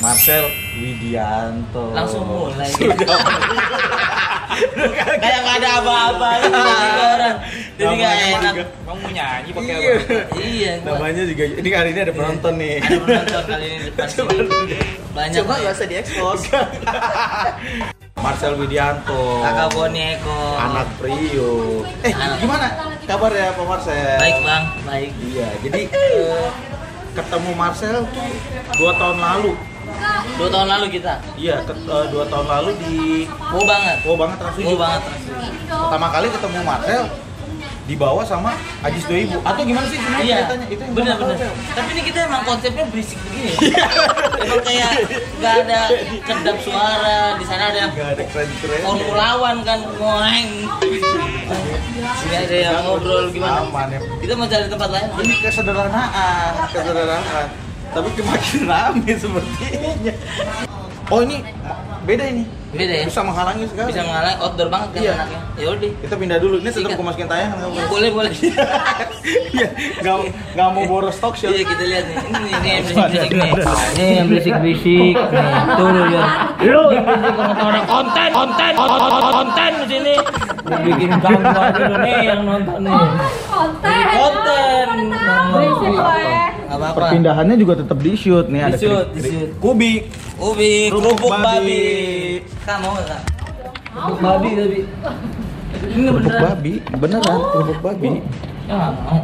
Marcel Widianto. Langsung mulai. Sudah. Kayak nggak ada apa-apa gitu jadi orang. Jadi nggak Namanya enak. Kamu mau nyanyi pakai Iya. apa? Iya. Namanya juga ini hari ini ada penonton nih. Ada penonton kali ini sini. Banyak. Coba nggak usah diekspos. Marcel Widianto. Kakak Boni Eko. Anak Prio. Eh, Anak. gimana kabar ya Pak Marcel? Baik bang, baik. Iya, jadi eh, ketemu Marcel tuh dua tahun lalu. Dua tahun lalu kita. Iya, ket- eh, dua tahun lalu di Mau banget. Oh banget Trans Mau banget. Pertama kali ketemu Marcel dibawa sama Ajis Doibu atau gimana sih sebenarnya Iya, ceritanya? Itu yang nggak tahu, Sel. Tapi ini kita emang konsepnya berisik begini. emang kayak nggak ada kedap suara. Di sana ada Gak ada keren-keren. formulawan kan, ngoeng. Sini ada yang ngobrol gimana? Ya. Kita mau cari tempat lain. Ini kesederhanaan, kesederhanaan. Tapi makin rame sepertinya. Oh ini beda ini. Beda ya? Bisa menghalangi sekali. Bisa mengalah outdoor banget kan Iya. anaknya. Ya udah. Kita pindah dulu. Ini tetap gue masukin tayangan apa-apa. Boleh boleh. Iya, nggak nggak mau boros talk show. Iya kita lihat nih. Ini, ini yang berisik-berisik nih. Ini yang berisik-berisik. Nih, tuh lu lihat. Lu berisik orang konten, konten, konten, di sini. Bikin ganggu aja lu nih yang nonton nih. konten Konten. berisik apa-apa. Perpindahannya juga tetap di shoot nih ada Di-shoot, kri- kri- di-shoot. kubik. Ubi, Kerupuk babi. babi. Kak mau nggak kak? Kerupuk babi tapi. Ini Kerupuk babi, beneran kerupuk babi. Ya nggak mau.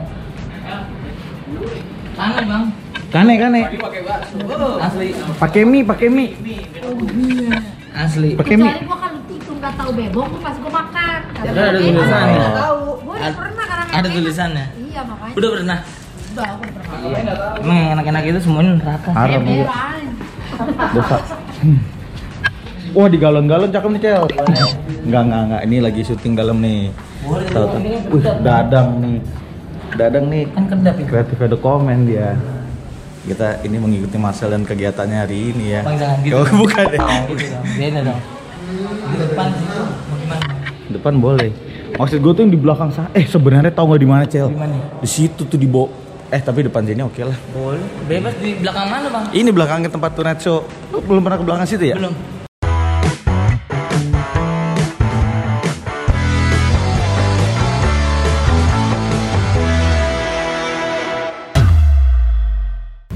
Aneh bang. Kane kane. Asli. Pakai mie, pakai mie. Asli. Pakai mie. kecuali gue kan itu nggak tahu bebok gue pasti gue makan Ya, kan ada tulisannya. nggak tahu Ad- pernah karena ada tulisannya? iya makanya Udah pernah? udah gue pernah Emang yang enak-enak itu semuanya neraka. Haram iya. Dosa. Wah di galon-galon cakep nih cel. Enggak enggak enggak ini lagi syuting dalam nih. Tahu Wih dadang nih. Dadang nih. Kan kedap itu. Kreatif ada komen dia. Kita ini mengikuti Marcel dan kegiatannya hari ini ya. Bang jangan gitu. Oh, bukan ya. Jangan gitu dong. Beda dong. Di depan situ mau gimana? Depan boleh. Maksud gue tuh yang di belakang sana. Eh sebenarnya tahu nggak di mana cel? Di mana? Di situ tuh di bo. Eh tapi depan sini oke lah. Boleh. Bebas di belakang mana bang? Ini belakangnya tempat Show. Lu belum pernah ke belakang situ ya? Belum.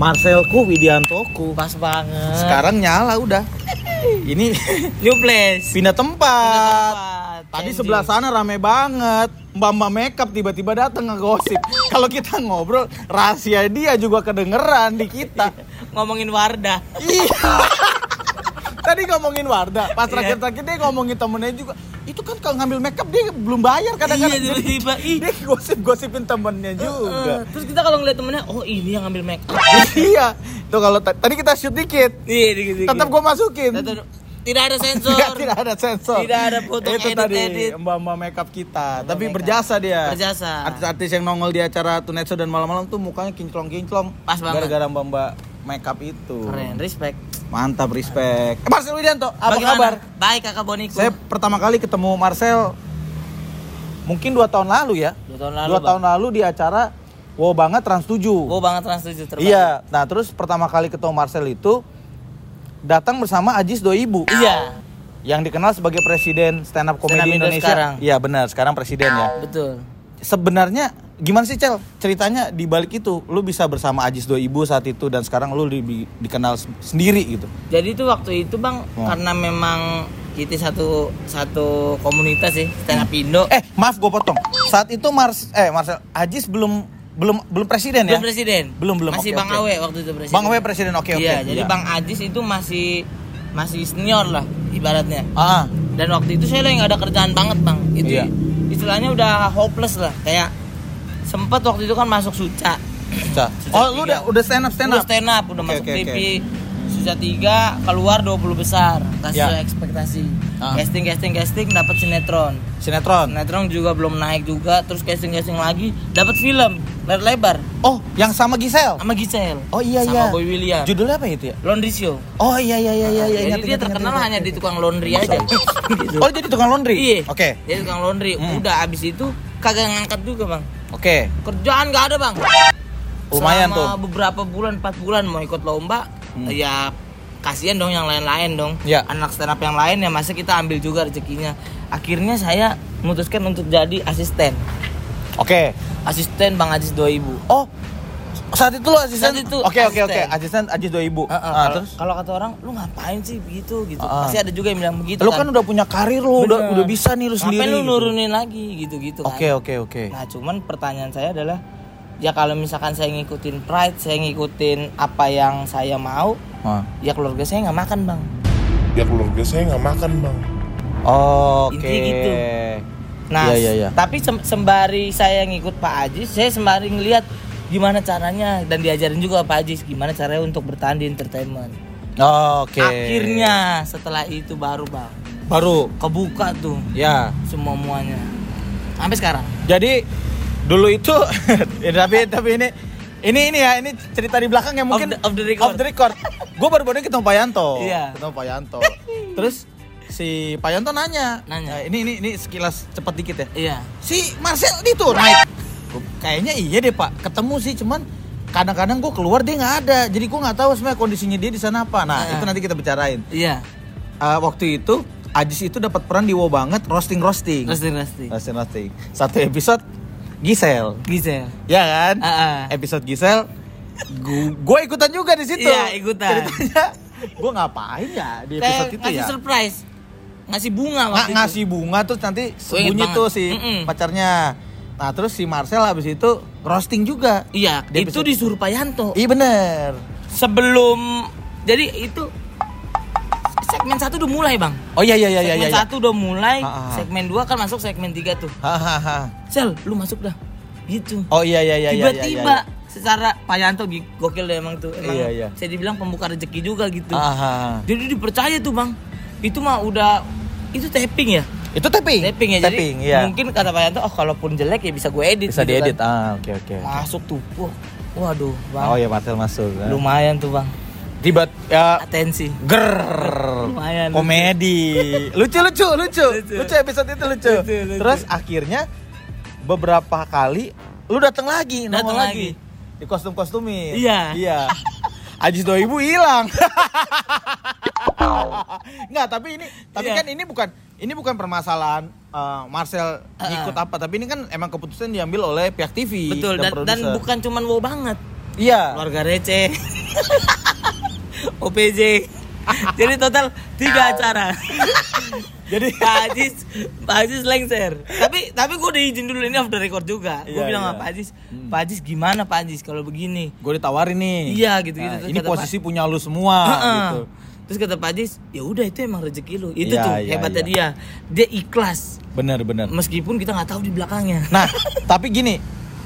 Marcelku Widiantoku. Pas banget. Sekarang nyala udah. Ini new place. pindah tempat. tempat. Tadi Changing. sebelah sana rame banget. Mbak-mbak makeup tiba-tiba datang ngegosip. Kalau kita ngobrol, rahasia dia juga kedengeran di kita. ngomongin Wardah. Iya. Tadi ngomongin Wardah, pas Iya. terakhir-terakhir dia ngomongin temennya juga. Itu kan kalau ngambil makeup dia belum bayar kadang-kadang. Iya, tiba-tiba, ih. Dia gosip-gosipin temennya juga. Terus kita kalau ngeliat temennya, oh ini yang ngambil make up. iya. Tuh kalau ta- tadi kita shoot dikit, Iya, dikit-dikit. tetap gua masukin. Tetap- Tidak ada sensor. Tidak, tidak ada sensor. Tidak ada foto Itu edit, tadi edit. mbak-mbak makeup kita. Tapi makeup. berjasa dia. Berjasa. Artis-artis yang nongol di acara Show dan malam-malam tuh mukanya kinclong-kinclong. Pas banget. Gara-gara mbak-mbak makeup itu. Keren, respect. Mantap, respect. Eh, Marcel Widianto, apa Bagaimana? kabar? Baik kakak Boniku. Saya pertama kali ketemu Marcel mungkin dua tahun lalu ya. Dua tahun lalu, Dua Bang. tahun lalu di acara Wow banget Trans 7. Wow banget trans 7 terbaik. Iya. Nah, terus pertama kali ketemu Marcel itu datang bersama Ajis Doibu. Iya. Yang dikenal sebagai presiden stand up Stand up comedy Indo Indonesia. sekarang. Iya, benar. Sekarang presiden ya. Betul. Sebenarnya gimana sih Cel ceritanya di balik itu? Lu bisa bersama Ajis Doibu saat itu dan sekarang lu di- di- dikenal sendiri gitu. Jadi itu waktu itu bang, Oh. karena memang kita satu satu komunitas sih stand up Indo. Eh, maaf gue potong. Saat itu Mars eh Marcel Ajis belum belum belum presiden ya? Belum presiden. Belum, belum. Masih Oke, Bang oke. Awe waktu itu presiden. Bang Awe presiden. Oke, oke. Iya, jadi Iya. Bang Ajis itu masih masih senior lah ibaratnya. Ah, Dan waktu itu saya lagi nggak ada kerjaan banget bang. Itu Iya. istilahnya udah hopeless lah. Kayak sempet waktu itu kan masuk suca. Ca. Oh, lu udah udah stand up stand Udah up. stand up, udah Oke, masuk oke, TV. oke. Susah 3 keluar 20 besar. Kasih Ya. sesuai ekspektasi. Ah. Casting casting casting dapat sinetron. Sinetron. Sinetron juga belum naik juga, terus casting casting lagi dapat film layar lebar Oh, yang sama Gisel. sama Gisel. Oh iya sama iya. Boy William. Judulnya apa itu ya? Laundry Show. Oh iya iya iya iya. iya. Jadi Ingat, dia ingat, terkenal ingat, hanya ingat. di tukang laundry aja. gitu. Oh, jadi tukang laundry? Iya. Oke. Dia tukang laundry. Hmm. Udah abis itu kagak ngangkat juga bang. Oke. Kerjaan nggak ada bang. Lumayan Selama tuh. beberapa bulan, 4 bulan mau ikut lomba, Hmm. ya kasihan dong yang lain-lain dong Ya. anak stand up yang lain ya masa kita ambil juga rezekinya akhirnya saya memutuskan untuk jadi asisten Oke. asisten Bang Ajis 2000 Oh, saat itu lo asisten? Saat itu Oke oke oke, asisten. asisten Ajis 2000. Heeh, Ah, terus? kalau kata orang lu ngapain sih begitu gitu Ah. pasti ada juga yang bilang begitu Lu kan udah punya karir lu, udah Bener. udah bisa nih lu Ngapain sendiri. lu gitu. nurunin lagi gitu-gitu kan Oke oke oke. Nah, cuman pertanyaan saya adalah ya kalau misalkan saya ngikutin pride, saya ngikutin apa yang saya mau, Ah. ya keluarga saya nggak makan, Bang. ya keluarga saya nggak makan bang Oke. Intinya gitu. Nah, Iya, iya, iya. tapi sem- sembari saya ngikut Pak Ajis, saya sembari ngelihat gimana caranya dan diajarin juga Pak Ajis gimana caranya untuk bertahan di entertainment. Oke. Akhirnya setelah itu baru, Bang, baru kebuka tuh ya. semua muanya. Sampai sekarang. Jadi dulu itu ya, tapi tapi ini ini ini ya ini cerita di belakang yang mungkin Off the- off the record. Off the record. Gue baru-baru ini ketemu Pak Yanto. Iya. Ketemu Pak Yanto. Terus si Pak Yanto nanya. Nanya. "Eh, ini ini ini sekilas cepat dikit ya. Iya. Si Marcel itu naik. Kayaknya iya deh Pak. Ketemu sih cuman kadang-kadang gue keluar dia nggak ada. Jadi gue nggak tahu sebenarnya kondisinya dia di sana apa. Nah Ah. itu nanti kita bicarain. Iya. Eh, waktu itu Ajis itu dapat peran di Wow banget roasting roasting. Roasting roasting. Roasting roasting. Satu episode Gisel. Gisel. Ya kan? Ah, ah. Episode Gisel gue ikutan juga di situ. Iya, ikutan. Ceritanya gue ngapain ya di episode Kayak itu ngasih ya? surprise. Ngasih bunga Nga- waktu itu. ngasih bunga terus nanti sembunyi tuh si Mm-mm. pacarnya. Nah, terus si Marcel habis itu roasting juga. Iya, Di itu episode- disuruh Pak Yanto. Iya bener. Sebelum jadi itu segmen satu udah mulai, Bang. Oh iya iya iya iya. segmen iya. satu udah mulai, Ah, ah. segmen dua kan masuk segmen tiga tuh. Hahaha. Sel, lu masuk dah. Gitu. Oh iya iya iya. iya, iya, Tiba-tiba iya. secara Pak Yanto gi- gokil deh emang tuh. Emang Iya, iya. saya dibilang pembuka rezeki juga gitu. Aha. Jadi dipercaya tuh, Bang. Itu mah udah itu tapping ya? Itu tapping. Tapping ya. Tapping, jadi iya. mungkin kata Pak Yanto, oh kalaupun jelek ya bisa gue edit. bisa gitu diedit. kan. Ah, oke oke. Masuk tuh. Wah, Waduh, Bang. Oh iya Marcel masuk. kan. Lumayan tuh, Bang. Tiba ya Atensi. ger Lumayan, komedi lucu lucu lucu Lucu. lucu episode itu lucu, Lucu, lucu. terus akhirnya beberapa kali lu datang lagi Datang lagi. lagi. di kostum kostumin Iya. iya Ajis 2000 hilang Nggak, tapi ini tapi Iya. kan ini bukan ini bukan permasalahan eh, Marcel Ah. ikut apa tapi ini kan emang keputusan diambil oleh pihak TV Betul dan, dan produser. bukan cuman wow banget. iya Keluarga receh. OPJ. Jadi total tiga acara. jadi Pak Ajis, Pak Ajis lengser. Tapi tapi gue udah izin dulu ini off the record juga. Gue Iya, bilang iya. sama Pak Ajis, Pak Ajis gimana Pak Ajis kalau begini? gue ditawarin nih Iya, gitu-gitu. Nah, Terus ini posisi punya lu semua Heeh. gitu Terus kata Pak Ajis, ya udah itu emang rezeki lu. Itu Iya, tuh iya, hebatnya iya. dia. Dia ikhlas benar benar meskipun kita nggak tahu di belakangnya. Nah, tapi gini,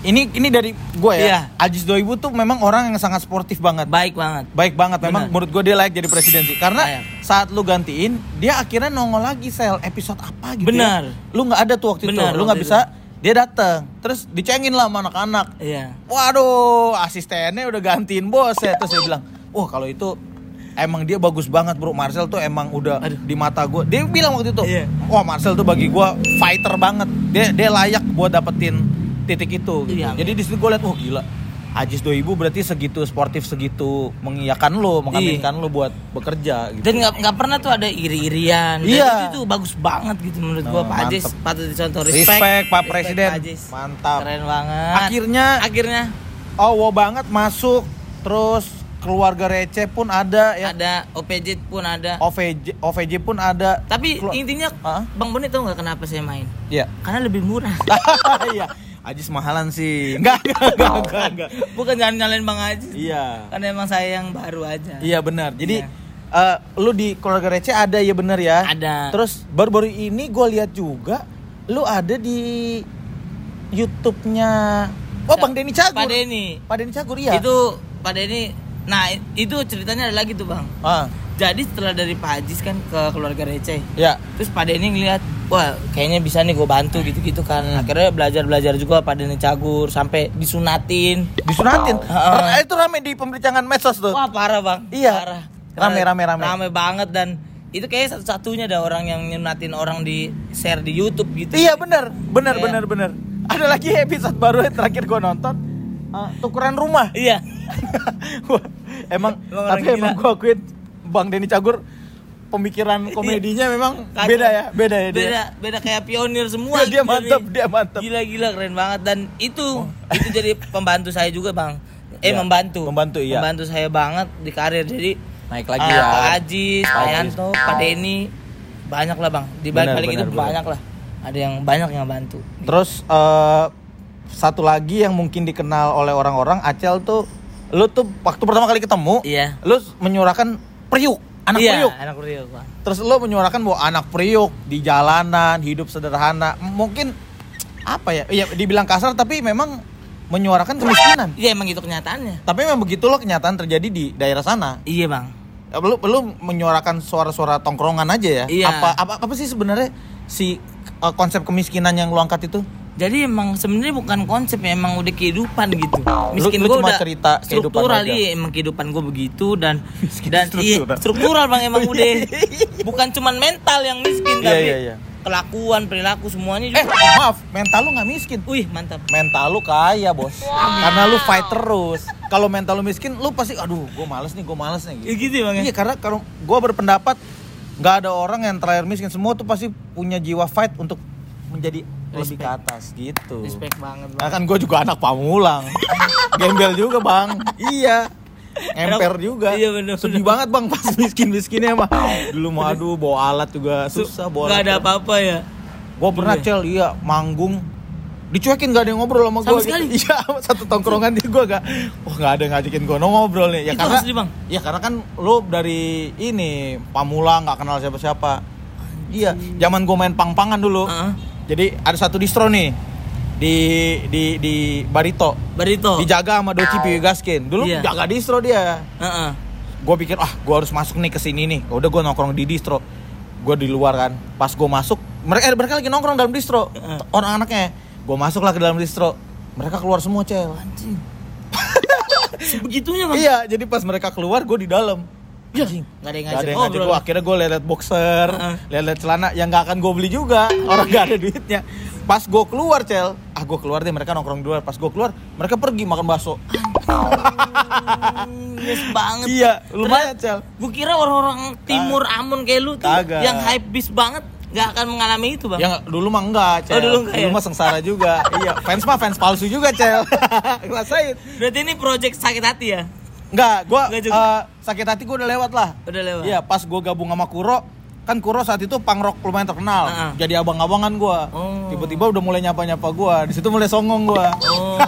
ini ini dari gue ya. Iya. Ajis 2000 tuh memang orang yang sangat sportif banget. Baik banget. Baik banget memang menurut gue dia layak jadi presiden sih. Karena saat lu gantiin, dia akhirnya nongol lagi sel episode apa gitu. Benar. Ya. Lu nggak ada tuh waktu Benar, itu. Lu nggak bisa dia datang. Terus dicengin lah sama anak-anak. Iya. Waduh, asistennya udah gantiin bos ya. Terus saya bilang, wah kalau itu emang dia bagus banget bro. Marcel tuh emang udah Aduh. di mata gue. Dia bilang waktu itu, Iya. wah Marcel tuh bagi gue fighter banget. Dia dia layak buat dapetin titik itu. Gitu. Iya. Jadi di situ gue liat, oh gila. Ajis 2000 berarti segitu sportif segitu mengiyakan lo, mengaminkan lo buat bekerja gitu. Dan nggak nggak pernah tuh ada iri-irian. Dan Iya. Itu tuh bagus banget gitu menurut gua Oh, Pak Ajis patut dicontoh respect. Respect, Pak Presiden. Pak Ajis. Mantap. Keren banget. Akhirnya akhirnya oh wow banget masuk terus keluarga receh pun ada ya. ada OPJ pun ada. OVJ OVJ pun ada. Tapi Kelu- intinya Hah? Bang Boni tahu nggak kenapa saya main? Iya. Karena lebih murah. Iya. Ajis mahalan sih. Enggak, enggak, enggak, enggak, enggak. Bukan jangan nyalain Bang Ajis. Iya. Karena emang saya yang baru aja. Iya benar. Jadi Iya. eh, lu di keluarga receh ada ya bener ya. Ada. Terus baru-baru ini gue lihat juga lu ada di YouTube-nya Oh, Bang Denny Cagur. Pak Denny. Pak Denny Cagur iya. Itu Pak Denny. Nah, itu ceritanya ada lagi tuh, Bang. Ah, Jadi setelah dari Pak Ajis kan ke keluarga receh. ya. Terus Pak Denny ngeliat, wah kayaknya bisa nih gue bantu gitu-gitu kan. Hmm. Akhirnya belajar-belajar juga Pak Denny cagur sampai disunatin. Disunatin. Heeh. Eh, Itu rame di pemberitaan medsos tuh. Wah parah bang. Iya. Parah. Rame, rame, rame. Rame banget dan itu kayak satu-satunya ada orang yang nyunatin orang di share di YouTube gitu. Iya benar, benar, Iya. benar, benar. Ada lagi episode baru yang terakhir gue nonton eh, tukeran rumah. Iya. Wah, emang Emang tapi emang gue akuin Bang Denny Cagur pemikiran komedinya memang Kacau. beda ya, beda ya dia. beda beda kayak pionir semua dia gitu mantap, nih. dia mantap. gila gila keren banget dan itu itu jadi pembantu saya juga bang eh Iya, membantu membantu, iya. membantu saya banget di karir jadi Naik lagi ah, ya. Pak Ajis Pak. Yanto Pak Denny banyak lah bang di balik balik itu banyak lah ada yang banyak yang bantu Terus eh, satu lagi yang mungkin dikenal oleh orang-orang Acel tuh lu tuh waktu pertama kali ketemu, iya lu menyuarakan priuk, anak iya priuk. anak priuk bang Terus lu menyuarakan bahwa anak priuk di jalanan, hidup sederhana. Mungkin apa ya? Iya dibilang kasar tapi memang menyuarakan kemiskinan. iya emang itu kenyataannya Tapi memang begitu loh kenyataan terjadi di daerah sana. iya bang Ya, Lu lu menyuarakan suara-suara tongkrongan aja ya. Iya. Apa apa apa sih sebenarnya si eh, konsep kemiskinan yang lu angkat itu? Jadi emang sebenarnya bukan konsep ya emang udah kehidupan gitu miskin lu gua cuma udah cerita struktural iya emang kehidupan gue begitu dan Miskin dan iya struktural. struktural bang emang udah bukan cuman mental yang miskin Iya, tapi iya, iya. kelakuan perilaku semuanya Eh, juga maaf, mental lu nggak miskin. wih mantap Mental lu kaya, Bos. Karena lu fight terus. Kalau mental lu miskin, lu pasti aduh, gue males nih, gue males nih. ya gitu ya bang ya Iya, karena kalau gue berpendapat nggak ada orang yang terakhir miskin, semua tuh pasti punya jiwa fight untuk menjadi lebih ke Respect. atas gitu. respect banget Nah, bang kan gue juga anak pamulang. Gembel juga, Bang. Iya. Emper juga. Iya, bener, Sedih bener. banget, Bang, pas miskin-miskinnya mah. Dulu mau aduh bawa alat juga susah bawa. nggak alat. ada apa-apa ya Gue pernah Iya. cel, iya manggung dicuekin gak ada yang ngobrol sama gue Sama sekali? Iya, satu tongkrongan di gue gak, wah gak ada yang ngajakin gue ngobrol nih. Ya Itu karena, asli, Bang? ya karena kan lo dari ini Pamulang nggak kenal siapa-siapa. Iya, zaman gue main pang-pangan dulu. Heeh. Jadi ada satu distro nih di di di Barito. Barito Dijaga sama Doci Gaskin. Dulu Iya. jaga distro dia. Heeh. Gue pikir ah gue harus masuk nih ke sini nih. Udah gue nongkrong di distro. Gue di luar kan. Pas gue masuk, mereka eh, mereka lagi nongkrong dalam distro. Heeh. Orang anaknya. Gue masuklah ke dalam distro. Mereka keluar semua cel. anjing sebegitunya bang Iya, jadi pas mereka keluar gue di dalam. Ya, nggak ada yang Gak ngajak ada yang ngajak ngobrol. gue. Akhirnya gue liat boxer, Heeh. liat celana yang nggak akan gue beli juga. Orang gak ada duitnya. Pas gue keluar cel, ah gue keluar deh mereka nongkrong di luar. Pas gue keluar, mereka pergi makan bakso. Yes banget Iya, lumayan cel. Gue kira orang-orang timur Amun kayak lu tuh Kagak. yang hype bis banget nggak akan mengalami itu bang. Ya nggak- dulu mah enggak, Cel. Oh, dulu enggak ya? mah sengsara juga. iya, fans mah fans palsu juga, Cel. Ngerasain. Berarti ini project sakit hati ya? Enggak, gua Enggak juga. eh, sakit hati gua udah lewat lah. Udah lewat. Iya, pas gua gabung sama Kuro, kan Kuro saat itu punk rock lumayan terkenal. Heeh. Jadi abang-abangan gua. Oh. Tiba-tiba udah mulai nyapa-nyapa gua. Di situ mulai songong gua. Oh,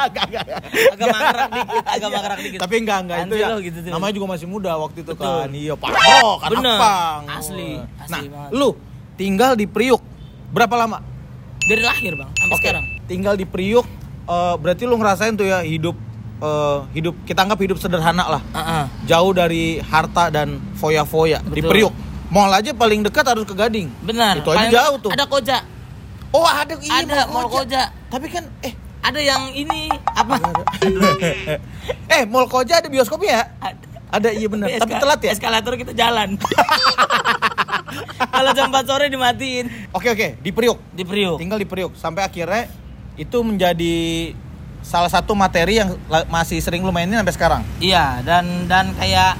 Enggak, enggak, enggak. agak mangkrak dikit, agak Iya. mangkrak dikit. Tapi enggak, enggak itu Anjir ya. gitu tuh. namanya juga masih muda waktu itu Betul. kan. Iya, punk rock, Bener. punk. Asli, asli Nah, banget. lu tinggal di Priuk berapa lama? Dari lahir bang, sampai Oke, sekarang. Tinggal di Priuk, eh, berarti lu ngerasain tuh ya hidup eh, hidup kita anggap hidup sederhana lah. Heeh. Jauh dari harta dan foya-foya di. Priuk. Mall aja paling dekat harus ke Gading. Benar. Itu aja jauh tuh. Ada koja, Oh, ada iya, ada mall koja. Tapi kan eh Ada yang ini apa? eh Mall Koja ada bioskopnya ya? Ada. Ada iya benar. Tapi Eska- telat ya? Eskalator kita jalan. Kalau jam 4 sore dimatiin Oke oke, di Priuk. di Priuk. Tinggal di Priuk sampai akhirnya itu menjadi salah satu materi yang masih sering lu mainin sampai sekarang. Iya, dan dan kayak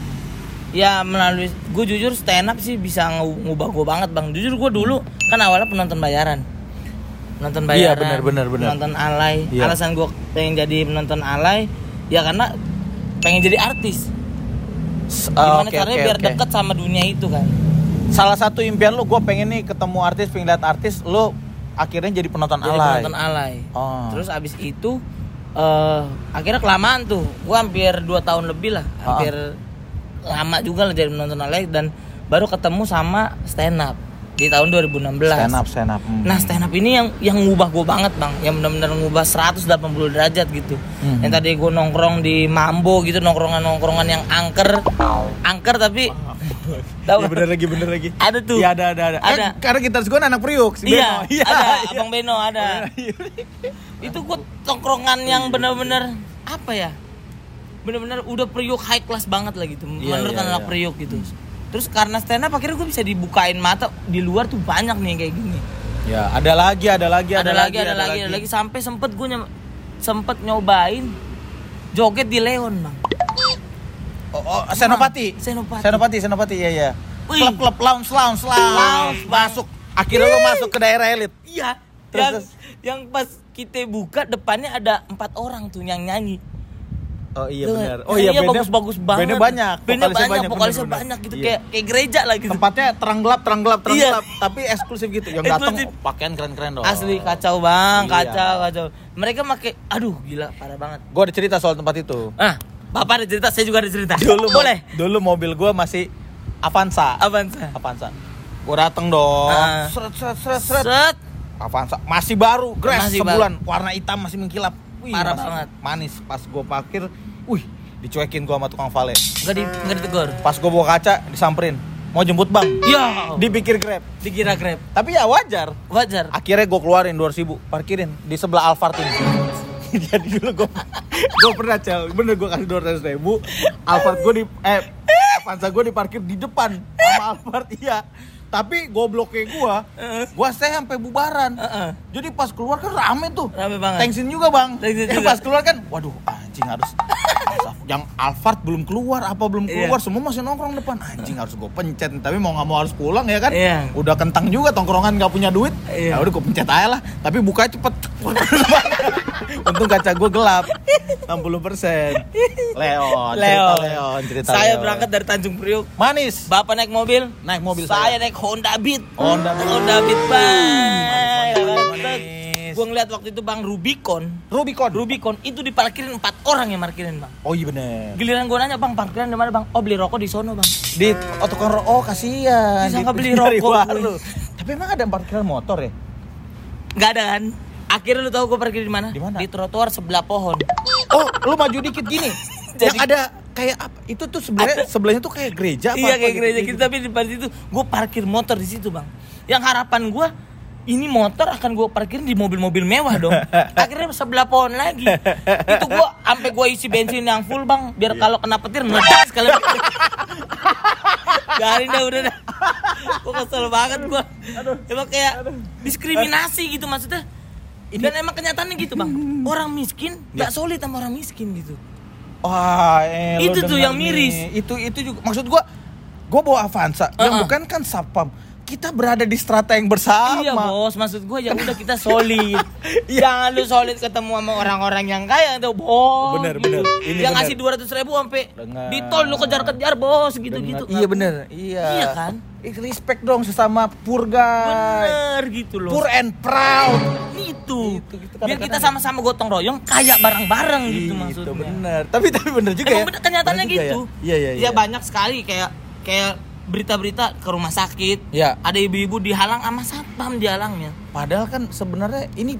ya melalui gue jujur stand up sih bisa ngu- ngubah gue banget bang. Jujur gue dulu kan awalnya penonton bayaran, penonton Iya, bayaran, benar, benar, benar. penonton alay. Iya. Alasan gue pengen jadi penonton alay ya karena pengen jadi artis. Gimana oke, caranya oke, biar oke. deket sama dunia itu kan? Salah satu impian lu, gue pengen nih ketemu artis, pengen lihat artis, lu akhirnya jadi penonton Jadi alay. penonton alay. Oh. Terus abis itu eh akhirnya kelamaan tuh. Gue hampir 2 tahun lebih lah, Ah. hampir lama juga lah jadi penonton alay dan baru ketemu sama stand up di tahun 2016. Stand up, stand up. Hmm. Nah stand up ini yang yang ngubah gue banget bang, yang benar-benar ngubah 180 derajat gitu. Mhm. Yang tadi gue nongkrong di Mambo gitu, nongkrongan-nongkrongan yang angker, angker tapi tahu Iya bener lagi, bener lagi. Ada tuh. Iya ada, ada, ada. Ada. Eh, karena kita gue anak Priuk, si Iya, Beno. ada, iya. Abang Beno ada. Iya. itu gue tongkrongan yang benar-benar apa ya benar-benar udah priuk high class banget lah gitu Iya, menurut iya, anak iya. priuk gitu terus karena stand up akhirnya gue bisa dibukain mata di luar tuh banyak nih kayak gini Ya, ada lagi, ada lagi, ada, lagi ada, lagi ada lagi sampai sempet gue nyem- sempet nyobain joget di Leon bang Oh, oh, Senopati. Senopati. Senopati, Senopati, iya iya. Klub-klub lounge, lounge, lounge. Masuk. Akhirnya lu masuk ke daerah elit. Iya. Terus, yang terus. yang pas kita buka depannya ada empat orang tuh yang nyanyi. Oh iya benar. Oh iya, iya bagus-bagus banget. Bandnya banyak. Bandnya vokalisnya banyak, vokalisnya banyak gitu Iya. kayak kayak gereja lah gitu. Tempatnya terang gelap, terang gelap, terang Iya. gelap, tapi eksklusif gitu. Yang datang Eksklusif. pakaian keren-keren dong. Asli kacau bang, Iya. kacau kacau. Mereka make, aduh gila parah banget. Gua ada cerita soal tempat itu. Ah, bapak ada cerita, saya juga ada cerita. Dulu boleh. Dulu mobil gua masih Avanza. Avanza. Avanza. Gua dateng dong. Ah. Seret seret seret seret. Set. Avanza masih baru, grass Masih sebulan, warna hitam masih mengkilap. Wih, Parah masih banget. Manis. Pas gua parkir, wih, dicuekin gua sama tukang vale. Enggak di enggak ditegur. Pas gua bawa kaca, disamperin. Mau jemput bang? Ya, Dipikir grab. dikira Grab. Tapi ya wajar. Wajar. Akhirnya gue keluarin 2000 parkirin di sebelah Alphard ini. Jadi dulu gue gue pernah cel, bener gue kasih 200 ribu, Alphard gue di eh Avanza gue diparkir di depan sama Alphard iya. Tapi gobloknya gue, gue stay sampai bubaran. Jadi pas keluar kan rame tuh. Rame banget. Thanksin juga bang. Thanksin Ya, juga. pas keluar kan, waduh anjing harus yang Alphard belum keluar apa belum Iya. keluar semua masih nongkrong depan anjing harus gue pencet tapi mau nggak mau harus pulang ya kan Iya. udah kentang juga tongkrongan nggak punya duit Iya. ya udah gue pencet aja lah tapi buka cepet untung kaca gue gelap 60 persen Leon cerita Leon. Leon cerita Saya Leon. berangkat dari Tanjung Priok. manis Bapak naik mobil, naik mobil saya saya, naik Honda Beat. Honda Beat. Honda Beat, Bang. Manis. Gue ngeliat waktu itu Bang Rubicon. Rubicon Rubicon itu diparkirin empat orang yang parkirin Bang. oh iya bener Giliran gue nanya Bang, parkiran di mana Bang? Oh beli rokok di sono Bang. di oh tukang ro- oh kasihan Disangka Di- beli rokok, tapi emang ada parkiran motor ya Gak ada kan? Akhirnya lu tahu gue parkir di mana? Di mana? Di trotoar sebelah pohon. oh lu maju dikit gini yang Jadi- ada kayak apa itu tuh sebenarnya sebelahnya tuh kayak gereja apa iya apa kayak gereja gitu, tapi di depan situ gue parkir motor di situ bang. Yang harapan gue ini motor akan gue parkirin di mobil-mobil mewah dong. Akhirnya sebelah pohon lagi. Itu gue sampai gue isi bensin yang full bang, biar Iya. kalau kena petir meledak sekali. Garin dah udah dah. Gue kesel banget gue. Emang kayak diskriminasi gitu maksudnya. Dan emang kenyataannya gitu bang. Orang miskin Iya. gak solid sama orang miskin gitu. Wah, eh, Itu tuh yang miris. nih. Itu itu juga maksud gua gua bawa Avanza yang Uh-uh. bukan kan Sapam. Kita berada di strata yang bersama. Iya bos, maksud gue ya udah kita solid. Iya. Jangan lu solid ketemu sama orang-orang yang kaya tuh bos. Bener, gitu. bener. Ini yang bener. ngasih dua ratus ribu sampai di tol lu kejar-kejar bos gitu Dengar. gitu. Iya bener, iya. Iya kan? Ih, Respect dong sesama guy. Bener gitu loh. Poor and proud. itu. Gitu, gitu. Biar kita sama-sama gotong royong kaya bareng-bareng gitu Itu maksudnya. bener. Tapi tapi bener juga Emang ya. bener kenyataannya Bener juga gitu. Ya? Iya iya iya. Ya banyak sekali kayak kayak berita-berita ke rumah sakit. Iya. Ada ibu-ibu dihalang sama satpam dihalangnya. Padahal kan sebenarnya ini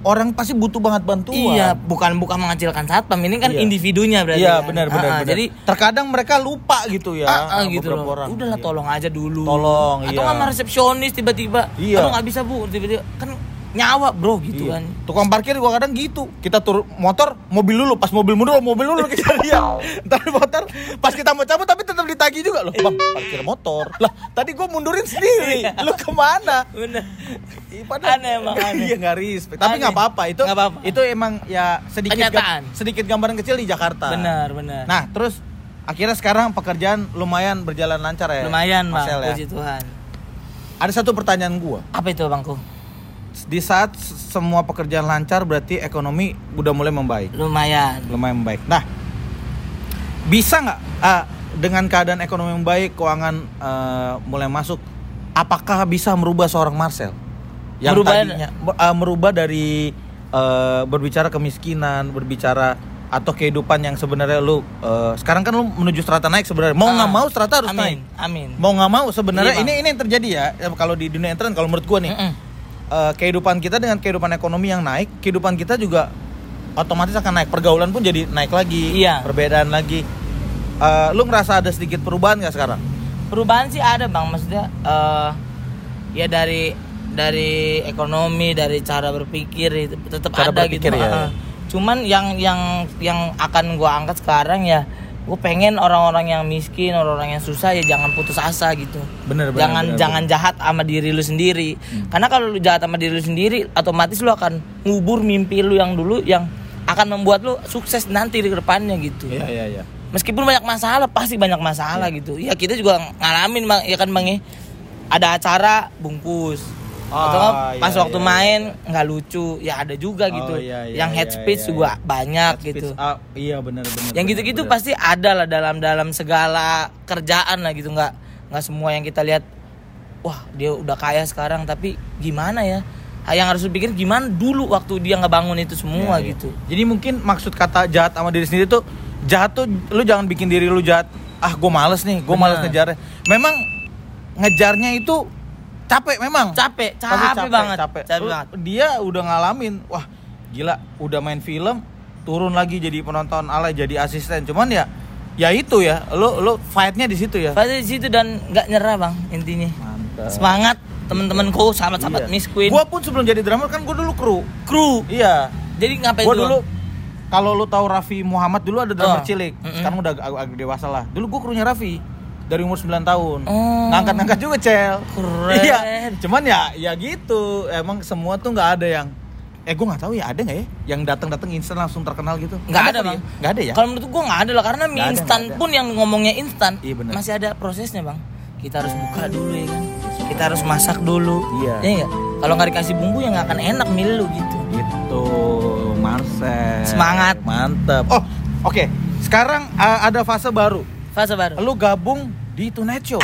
orang pasti butuh banget bantuan. Iya, bukan bukan mengacilkan satpam. Ini kan Iya. individunya berarti. Iya kan. benar benar Ah, ah, benar. Jadi terkadang mereka lupa gitu ya. ah, ah, gitu loh. orang. Udahlah Iya. tolong aja dulu. Tolong, Atau iya. sama resepsionis tiba-tiba. Iya. Kalau nggak bisa bu, tiba-tiba kan nyawa bro gitu Iya. kan. Tukang parkir gua kadang gitu. Kita turun motor, mobil dulu, pas mobil mundur, mobil dulu kejar dia. Ntar motor, pas kita mau cabut tapi tetap ditagih juga loh. Bang, parkir motor. Lah, tadi gua mundurin sendiri. Lu ke mana? Bener. Padahal- Aneh emang, aneh. Iya nggak respect. Tapi nggak apa-apa. Itu Nggak apa-apa. itu emang ya sedikit Kenyataan. sedikit gambaran kecil di Jakarta. Benar benar. Nah, terus akhirnya sekarang pekerjaan lumayan berjalan lancar ya. Lumayan bang, ya? puji Tuhan. Ada satu pertanyaan gua. Apa itu bangku? Di saat semua pekerjaan lancar berarti ekonomi udah mulai membaik. Lumayan. lumayan baik. Nah, bisa nggak ah, dengan keadaan ekonomi yang baik, keuangan eh, mulai masuk, apakah bisa merubah seorang Marcel yang Merubah- tadinya eh, merubah dari eh, berbicara kemiskinan, berbicara atau kehidupan yang sebenarnya lu eh, sekarang kan lu menuju strata naik sebenarnya mau nggak Ah, mau strata harus amin, naik Amin. mau nggak mau sebenarnya Iya, ini ini yang terjadi ya kalau di dunia internet kalau menurut gua nih Mm-mm. Eh, kehidupan kita dengan kehidupan ekonomi yang naik, kehidupan kita juga otomatis akan naik. Pergaulan pun jadi naik lagi, Iya. perbedaan lagi. Eh, lu ngerasa ada sedikit perubahan nggak sekarang? Perubahan sih ada bang, maksudnya eh, ya dari dari ekonomi, dari cara berpikir itu tetap Cara ada berpikir, gitu. ya, ya. Cuman yang yang yang akan gua angkat sekarang ya, gue pengen orang-orang yang miskin, orang-orang yang susah ya jangan putus asa gitu. Bener, bener, jangan bener, jangan jahat sama diri lu sendiri. Karena kalau lu jahat sama diri lu sendiri, otomatis lu akan ngubur mimpi lu yang dulu yang akan membuat lu sukses nanti di depannya gitu. Iya iya iya. meskipun banyak masalah pasti banyak masalah gitu ya kita juga ngalamin ya kan bang ya ada acara bungkus atau nggak Ah, pas iya, waktu iya. main nggak lucu ya ada juga Oh, gitu iya, iya, yang head iya, speech iya, juga iya. banyak Head gitu speech, ah, iya benar benar. yang gitu-gitu benar. pasti ada lah dalam dalam segala kerjaan lah gitu nggak nggak semua yang kita lihat wah dia udah kaya sekarang tapi gimana ya yang harus dipikir gimana dulu waktu dia ngebangun itu semua Iya, iya. gitu Jadi mungkin maksud kata jahat sama diri sendiri tuh jahat tuh lu jangan bikin diri lu jahat. Ah, gue males nih, gue males ngejarnya. Memang ngejarnya itu capek memang. capek Pasti capek, banget capek. capek banget Dia udah ngalamin, wah gila, udah main film, turun lagi jadi penonton alay, jadi asisten. Cuman ya, ya itu ya, lu lu fightnya di situ ya. pasti di situ dan nggak nyerah bang intinya Mantap. semangat temen-temenku sahabat-sahabat Iya. Miss Queen Gua pun sebelum jadi drummer kan gue dulu kru. kru Iya. jadi ngapain tuh, dulu Bang? kalau lu tahu Raffi Muhammad dulu ada drummer Oh. cilik. Mm-mm. Sekarang udah agak, agak dewasa lah. Dulu gue krunya Raffi dari umur 9 tahun. Oh. Ngangkat-ngangkat juga, Cel. Keren. Iya. Cuman ya ya gitu. Emang semua tuh nggak ada yang Eh gue nggak tahu ya ada nggak ya yang datang-datang instan langsung terkenal gitu? nggak ada bang ya? Nggak ada ya? kalau menurut gua nggak ada lah karena mie ada, instan ada. pun yang ngomongnya instan Iya, bener. masih ada prosesnya bang kita harus buka dulu ya kan kita harus masak dulu Iya. ya nggak kalau nggak dikasih bumbu ya nggak akan enak milih lu gitu Gitu, Marcel. Semangat. Mantep. Oh, oke. Sekarang uh, ada fase baru. Fase baru Lu gabung di Tonight Show.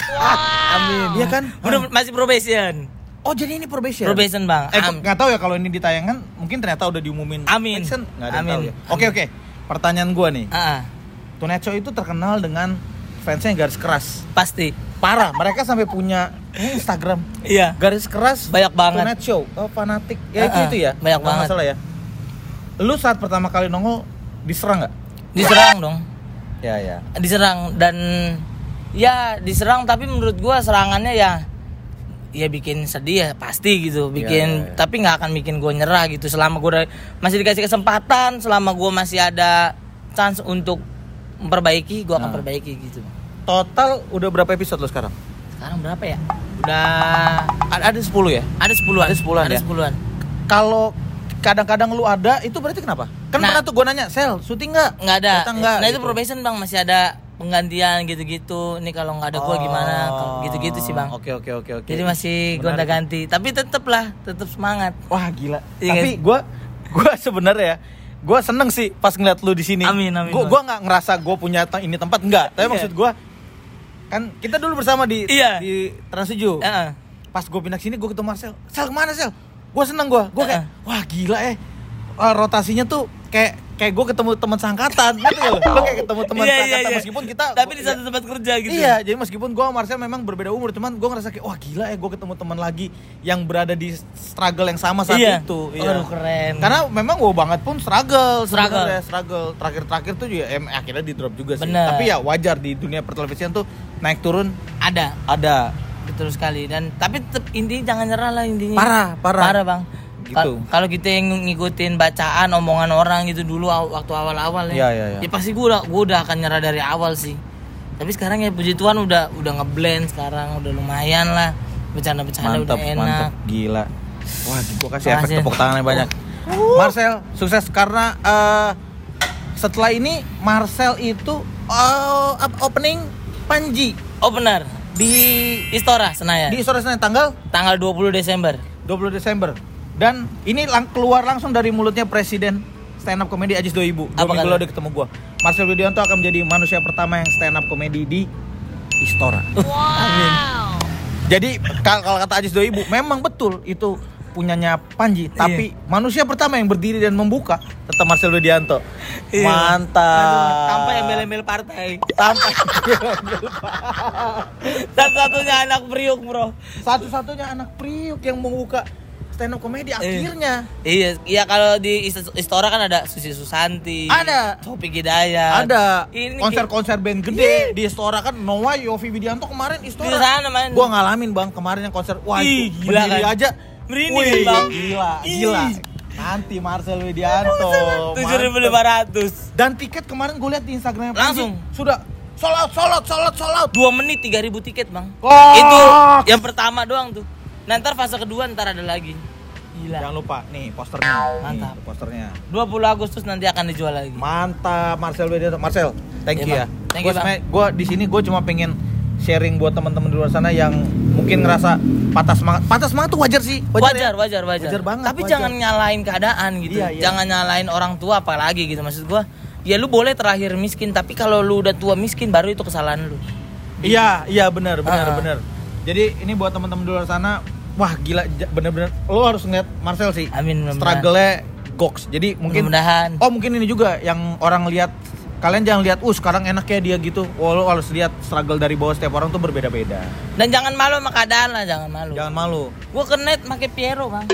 amin Iya kan? udah masih probation Oh, jadi ini probation. probation bang Eh, Am- nggak tahu ya kalau ini ditayangan, mungkin ternyata udah diumumin. Amin. Action, nggak ada yang Amin. tahu ya. Oke oke. Pertanyaan gua nih, Ah, ah, Tonight Show itu terkenal dengan fansnya yang garis keras. pasti Parah, mereka sampai punya ini Instagram iya garis keras Banyak banget. Tonight Show. Oh, fanatik. Ya itu Ah, ah, itu ya. banyak Nggak banget. Masalah ya. Lu saat pertama kali nongol diserang nggak? diserang dong Ya ya. diserang dan ya diserang tapi menurut gua serangannya ya ya bikin sedih ya pasti gitu bikin Iya, iya, iya. tapi nggak akan bikin gua nyerah gitu selama udah- masih dikasih kesempatan selama gua masih ada chance untuk memperbaiki gua akan Nah. perbaiki gitu Total udah berapa episode lo sekarang? sekarang berapa ya udah Ada, ada 10 ya? ada sepuluhan Ada 10-an ada ya? sepuluhan Kalau kadang-kadang lu ada, itu berarti kenapa? Kan Nah. pernah tuh gue nanya, Sel, syuting nggak? nggak ada Datang nggak? nah itu Gitu. probation bang masih ada penggantian gitu-gitu ini kalau nggak ada gua gimana Oh. gitu-gitu sih bang Oke oke oke oke. Jadi masih gonta-ganti, tapi tetep lah, tetep semangat. Wah gila. Iya Tapi gue gue sebenarnya ya, gue seneng sih pas ngeliat lu di sini. Amin, amin, Gue gua nggak ngerasa gue punya ini tempat enggak. Tapi Iya. maksud gue kan kita dulu bersama di Iya. di Trans 7. Heeh. Pas gue pindah sini gue ketemu Marcel. Sel ke mana Sel? Gue seneng gue. Gue kayak wah gila eh. Wah, rotasinya tuh kayak kayak gue ketemu teman sangkatan gitu loh. Lo kayak ketemu teman Iya, iya, sangkatan iya. meskipun kita tapi di satu tempat kerja gitu. Iya, jadi meskipun gue sama Marcel memang berbeda umur, cuman gue ngerasa kayak wah gila ya gue ketemu teman lagi yang berada di struggle yang sama saat Iya. itu. Aduh, keren. Karena memang gue banget pun struggle, Struggle. sebenarnya, struggle. Terakhir-terakhir tuh juga em, akhirnya di drop juga sih. Bener. Tapi ya wajar di dunia pertelevisian tuh naik turun Ada, ada. betul sekali. Dan tapi intinya jangan nyerah lah intinya. Parah, parah. Parah bang. Gitu. Kal- Kalau kita yang ngikutin bacaan omongan orang gitu dulu waktu awal-awal Iya, ya, iya, iya. ya pasti gue udah gue udah akan nyerah dari awal sih. Tapi sekarang ya puji Tuhan udah udah ngeblend sekarang udah lumayan lah bercanda-bercanda udah enak. mantap, gila. Wah, gue kasih efek Makasih. tepuk tangannya banyak. Marcel, sukses karena eh, setelah ini Marcel itu up- opening Panji Oh benar di Istora Senayan di sore Senin tanggal tanggal 20 Desember. 20 Desember. Dan ini lang- keluar langsung dari mulutnya Presiden stand up comedy Ajis 2000. Dua Apa minggu lalu dia ketemu gua. Marcel Widianto akan menjadi manusia pertama yang stand up comedy di Istora. Amin. Jadi kal- kalau kata Ajis 2000 memang betul itu punyanya Panji, Iya. tapi manusia pertama yang berdiri dan membuka tetap Marcel Widianto. Iya. Mantap. Tanpa embel-embel partai. Tanpa Satu-satunya anak priuk bro. satu-satunya anak Priuk yang membuka stand up comedy akhirnya. Iya, iya kalau di Ist- Istora kan ada Susi Susanti, Ada. Topik Hidayat. Ada Ini konser-konser band gede di Istora kan Noah Yofi Widianto kemarin di Istora. sana main. Gua ngalamin bang kemarin yang konser wah Ih, itu gila kan? aja Merinding, Wih, Bang. gila Ih. gila nanti Marcel Widianto tujuh ribu lima ratus. dan tiket kemarin gue lihat di Instagram Langsung. sudah sold out sold out sold out sold out Dua menit tiga ribu tiket bang. Wah. Itu yang pertama doang tuh. Nah, ntar fase kedua ntar ada lagi. Gila. jangan lupa nih posternya Mantap. Nih, posternya 20 Agustus nanti akan dijual lagi. mantap Marcel Widianto Marcel thank you Iya, ya. Bang. Thank Gue you, gue di sini gue cuma pengen sharing buat teman-teman di luar sana yang mungkin ngerasa patah semangat. Patah semangat tuh wajar sih. wajar, ya? wajar, wajar, Wajar banget, Tapi wajar. jangan nyalain keadaan gitu. Iya, iya. Jangan nyalain orang tua apalagi gitu maksud gua. Ya lu boleh terakhir miskin, tapi kalau lu udah tua miskin baru itu kesalahan lu. Iya, iya benar, benar, Ah. benar. Jadi ini buat teman-teman di luar sana, wah gila bener-bener lo harus ngeliat Marcel sih. Amin, mudah-mudahan. Struggle-nya goks. Jadi mungkin. Oh, mungkin ini juga yang orang lihat kalian jangan lihat, "Uh, sekarang enaknya dia gitu." Oh, lo harus lihat struggle dari bawah setiap orang tuh berbeda-beda. Dan jangan malu sama keadaan lah, jangan malu. Jangan malu. Gua ke net pakai Piero, Bang.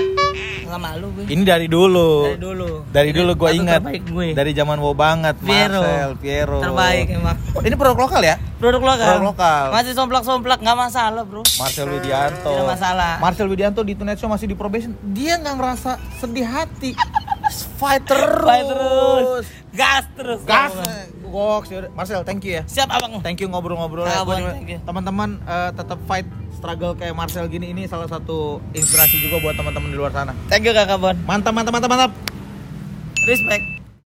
Enggak malu gue. Ini dari dulu. Dari dulu. Dari dulu gue ingat. gue. Dari zaman wow banget, Piero. Marcel, Piero. Terbaik emang. Ini produk lokal ya? Produk lokal. Produk lokal. Masih somplak-somplak nggak masalah, Bro. Marcel Widianto. Tidak masalah. Marcel Widianto di Tonight Show masih di probation. Dia nggak ngerasa sedih hati. Fight terus. Fight terus. Gas terus. Gas. Goks. Marcel, thank you ya. Siap, Abang. Thank you ngobrol-ngobrol. Ah, you. Teman-teman eh, tetap fight struggle kayak Marcel gini ini salah satu inspirasi juga buat teman-teman di luar sana. Thank you Kakak Bon. Mantap, mantap, mantap, mantap. Respect.